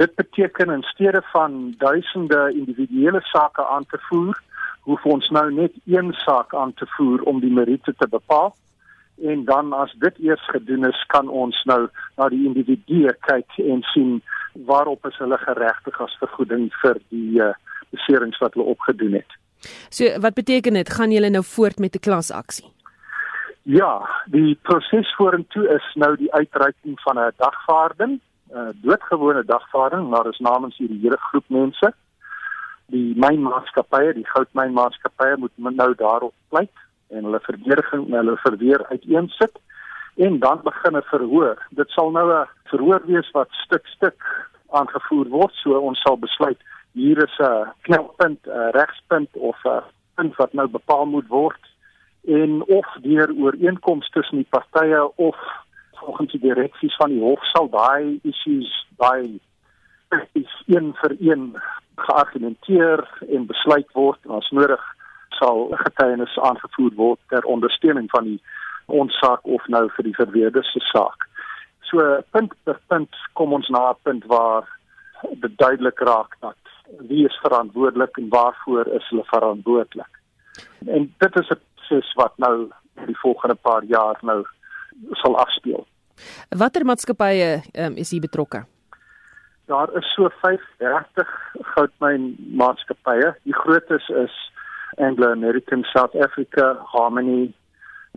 Dit beteken in steede van duisende individuele sake aan te voer, hoef ons nou net een saak aan te voer om die meriete te bepaal. En dan as dit eers gedoen is, kan ons nou na die individue kyk en sien waarop is hulle geregtig as vergoeding vir die uh, beserings wat hulle opgedoen het. So wat beteken dit gaan julle nou voort met 'n klasaksie? Ja, die proses vorentoe is nou die uitreiking van 'n dagvaarding, 'n doodgewone dagvaarding, maar is namens hierdie hele groep mense. Die mynmaatskappye, die goudmynmaatskappye moet nou daarop pleit en hulle verdediging en hulle verweer uiteensit en dan begin 'n verhoor. Dit sal nou 'n verhoor wees wat stuk stuk aangevoer word, so ons sal besluit hier is 'n knelpunt, 'n regspunt of 'n punt wat nou bepaal moet word en of deur ooreenkomste tussen die partye of volgens die direksies van die hof sal daai issues by is een vir een geargumenteer en besluit word en as nodig sal getuienis aangevoer word ter ondersteuning van die ons saak of nou vir die verweerder se saak. So punt per punt kom ons na 'n punt waar dit duidelik raak dat wie is verantwoordelik en waarvoor is hulle verantwoordelik. En dit is 'n proses wat nou die volgende paar jaar nou sal afspeel. Watter maatskappye um, is hier betrokke? Daar is so 35 goudmyn maatskappye. Die grootes is Anglo American South Africa, Harmony,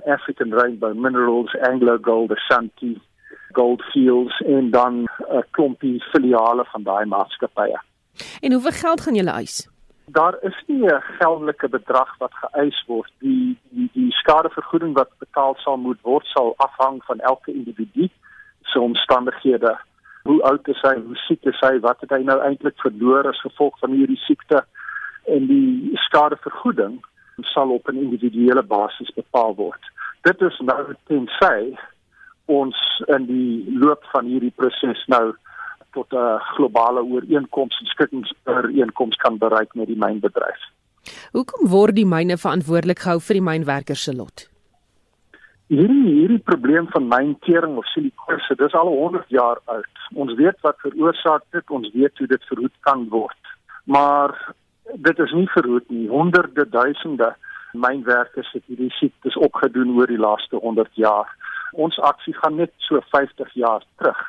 African Rainbow Minerals, Anglo Gold Ashanti, Goldfields en dan 'n klompie filiale van daai maatskappye. En hoeveel geld gaan julle eis? Daar is nie 'n geldelike bedrag wat geëis word. Die die skadevergoeding wat betaal sal moet word sal afhang van elke individu se omstandighede. Hoe oud is hy, hoe siek is hy, wat het hy nou eintlik verloor as gevolg van hierdie siekte? En die skadevergoeding sal op 'n individuele basis bepaal word. Dit is nou tensy ons in die loop van hierdie proses nou tot 'n globale ooreenkoms en skikkingsooreenkoms kan bereik met die mynbedryf. Hoekom word die myne verantwoordelik gehou vir die mynwerkers se lot? Hierdie hierdie probleem van myntering of silikose, dis al 100 jaar oud. Ons weet wat veroorsaak dit, ons weet hoe dit verhoed kan word. Maar dit is nie verhoed nie. Honderde duisende mynwerkers het hierdie siektes opgedoen oor die laaste 100 jaar. Ons aksie gaan net so 50 jaar terug.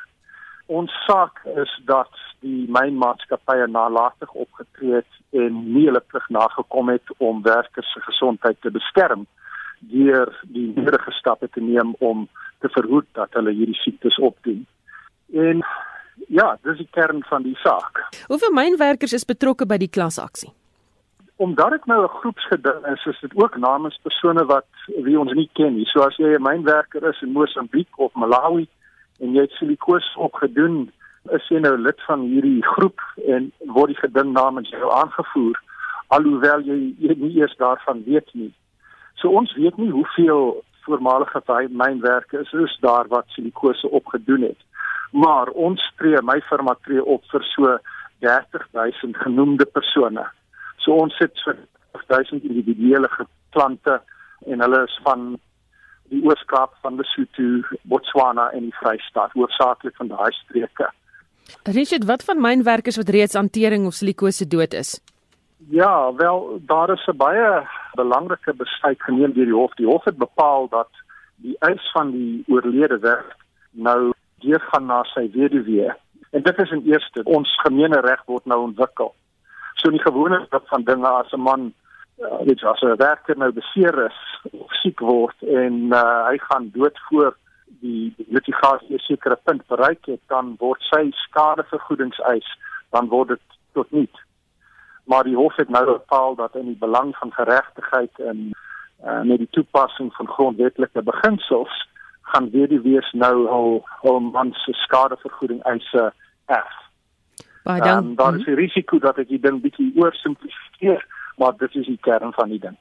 Ons saak is dat die mynmaatskappye nalatig opgetree het en nie hulle plig nagekom het om werkers se gesondheid te beskerm deur die nodige stappe te neem om te verhoed dat hulle hierdie siektes opdoen. En ja, dis die kern van die saak. Hoeveel mynwerkers is betrokke by die klasaksie? Omdat dit nou 'n groepsgeding is, is dit ook namens persone wat wie ons nie ken nie. So as jy 'n mynwerker is in Mosambiek of Malawi, en jy het silikose opgedoen, is jy nou lid van hierdie groep en word die geding namens jou aangevoer alhoewel jy, jy nie eers daarvan weet nie. So ons weet nie hoeveel voormalige mynwerkers is, is daar wat silikose opgedoen het. Maar ons tree my firma tree op vir so 30000 genoemde persone. So ons sit so 1000 individuele klante en hulle is van die Oos-Kaap van Lesotho, Botswana en die Vrystaat, hoofsaaklik van daai streke. Richard, wat van mynwerkers wat reeds hantering of silikose dood is? Ja, wel daar is 'n baie belangrike besluit geneem deur die hof. Die hof het bepaal dat die eis van die oorlede werk nou deurgaan na sy weduwee. En dit is in eerste ons gemeene reg word nou ontwikkel. So die gewone van dinge as 'n man uh, weet jy as 'n werker nou beseer is siek word en uh, hy gaan dood voor die litigasie 'n sekere punt bereik het dan word sy skadevergoedingseis dan word dit tot niet maar die hof het nou bepaal dat in die belang van geregtigheid en uh, met die toepassing van grondwetlike beginsels gaan weer die wees nou al al man se skadevergoeding eise erf. Baie dankie. Um, daar is 'n risiko dat ek die ding bietjie oorsimplifieer maar dit is die kern van die ding.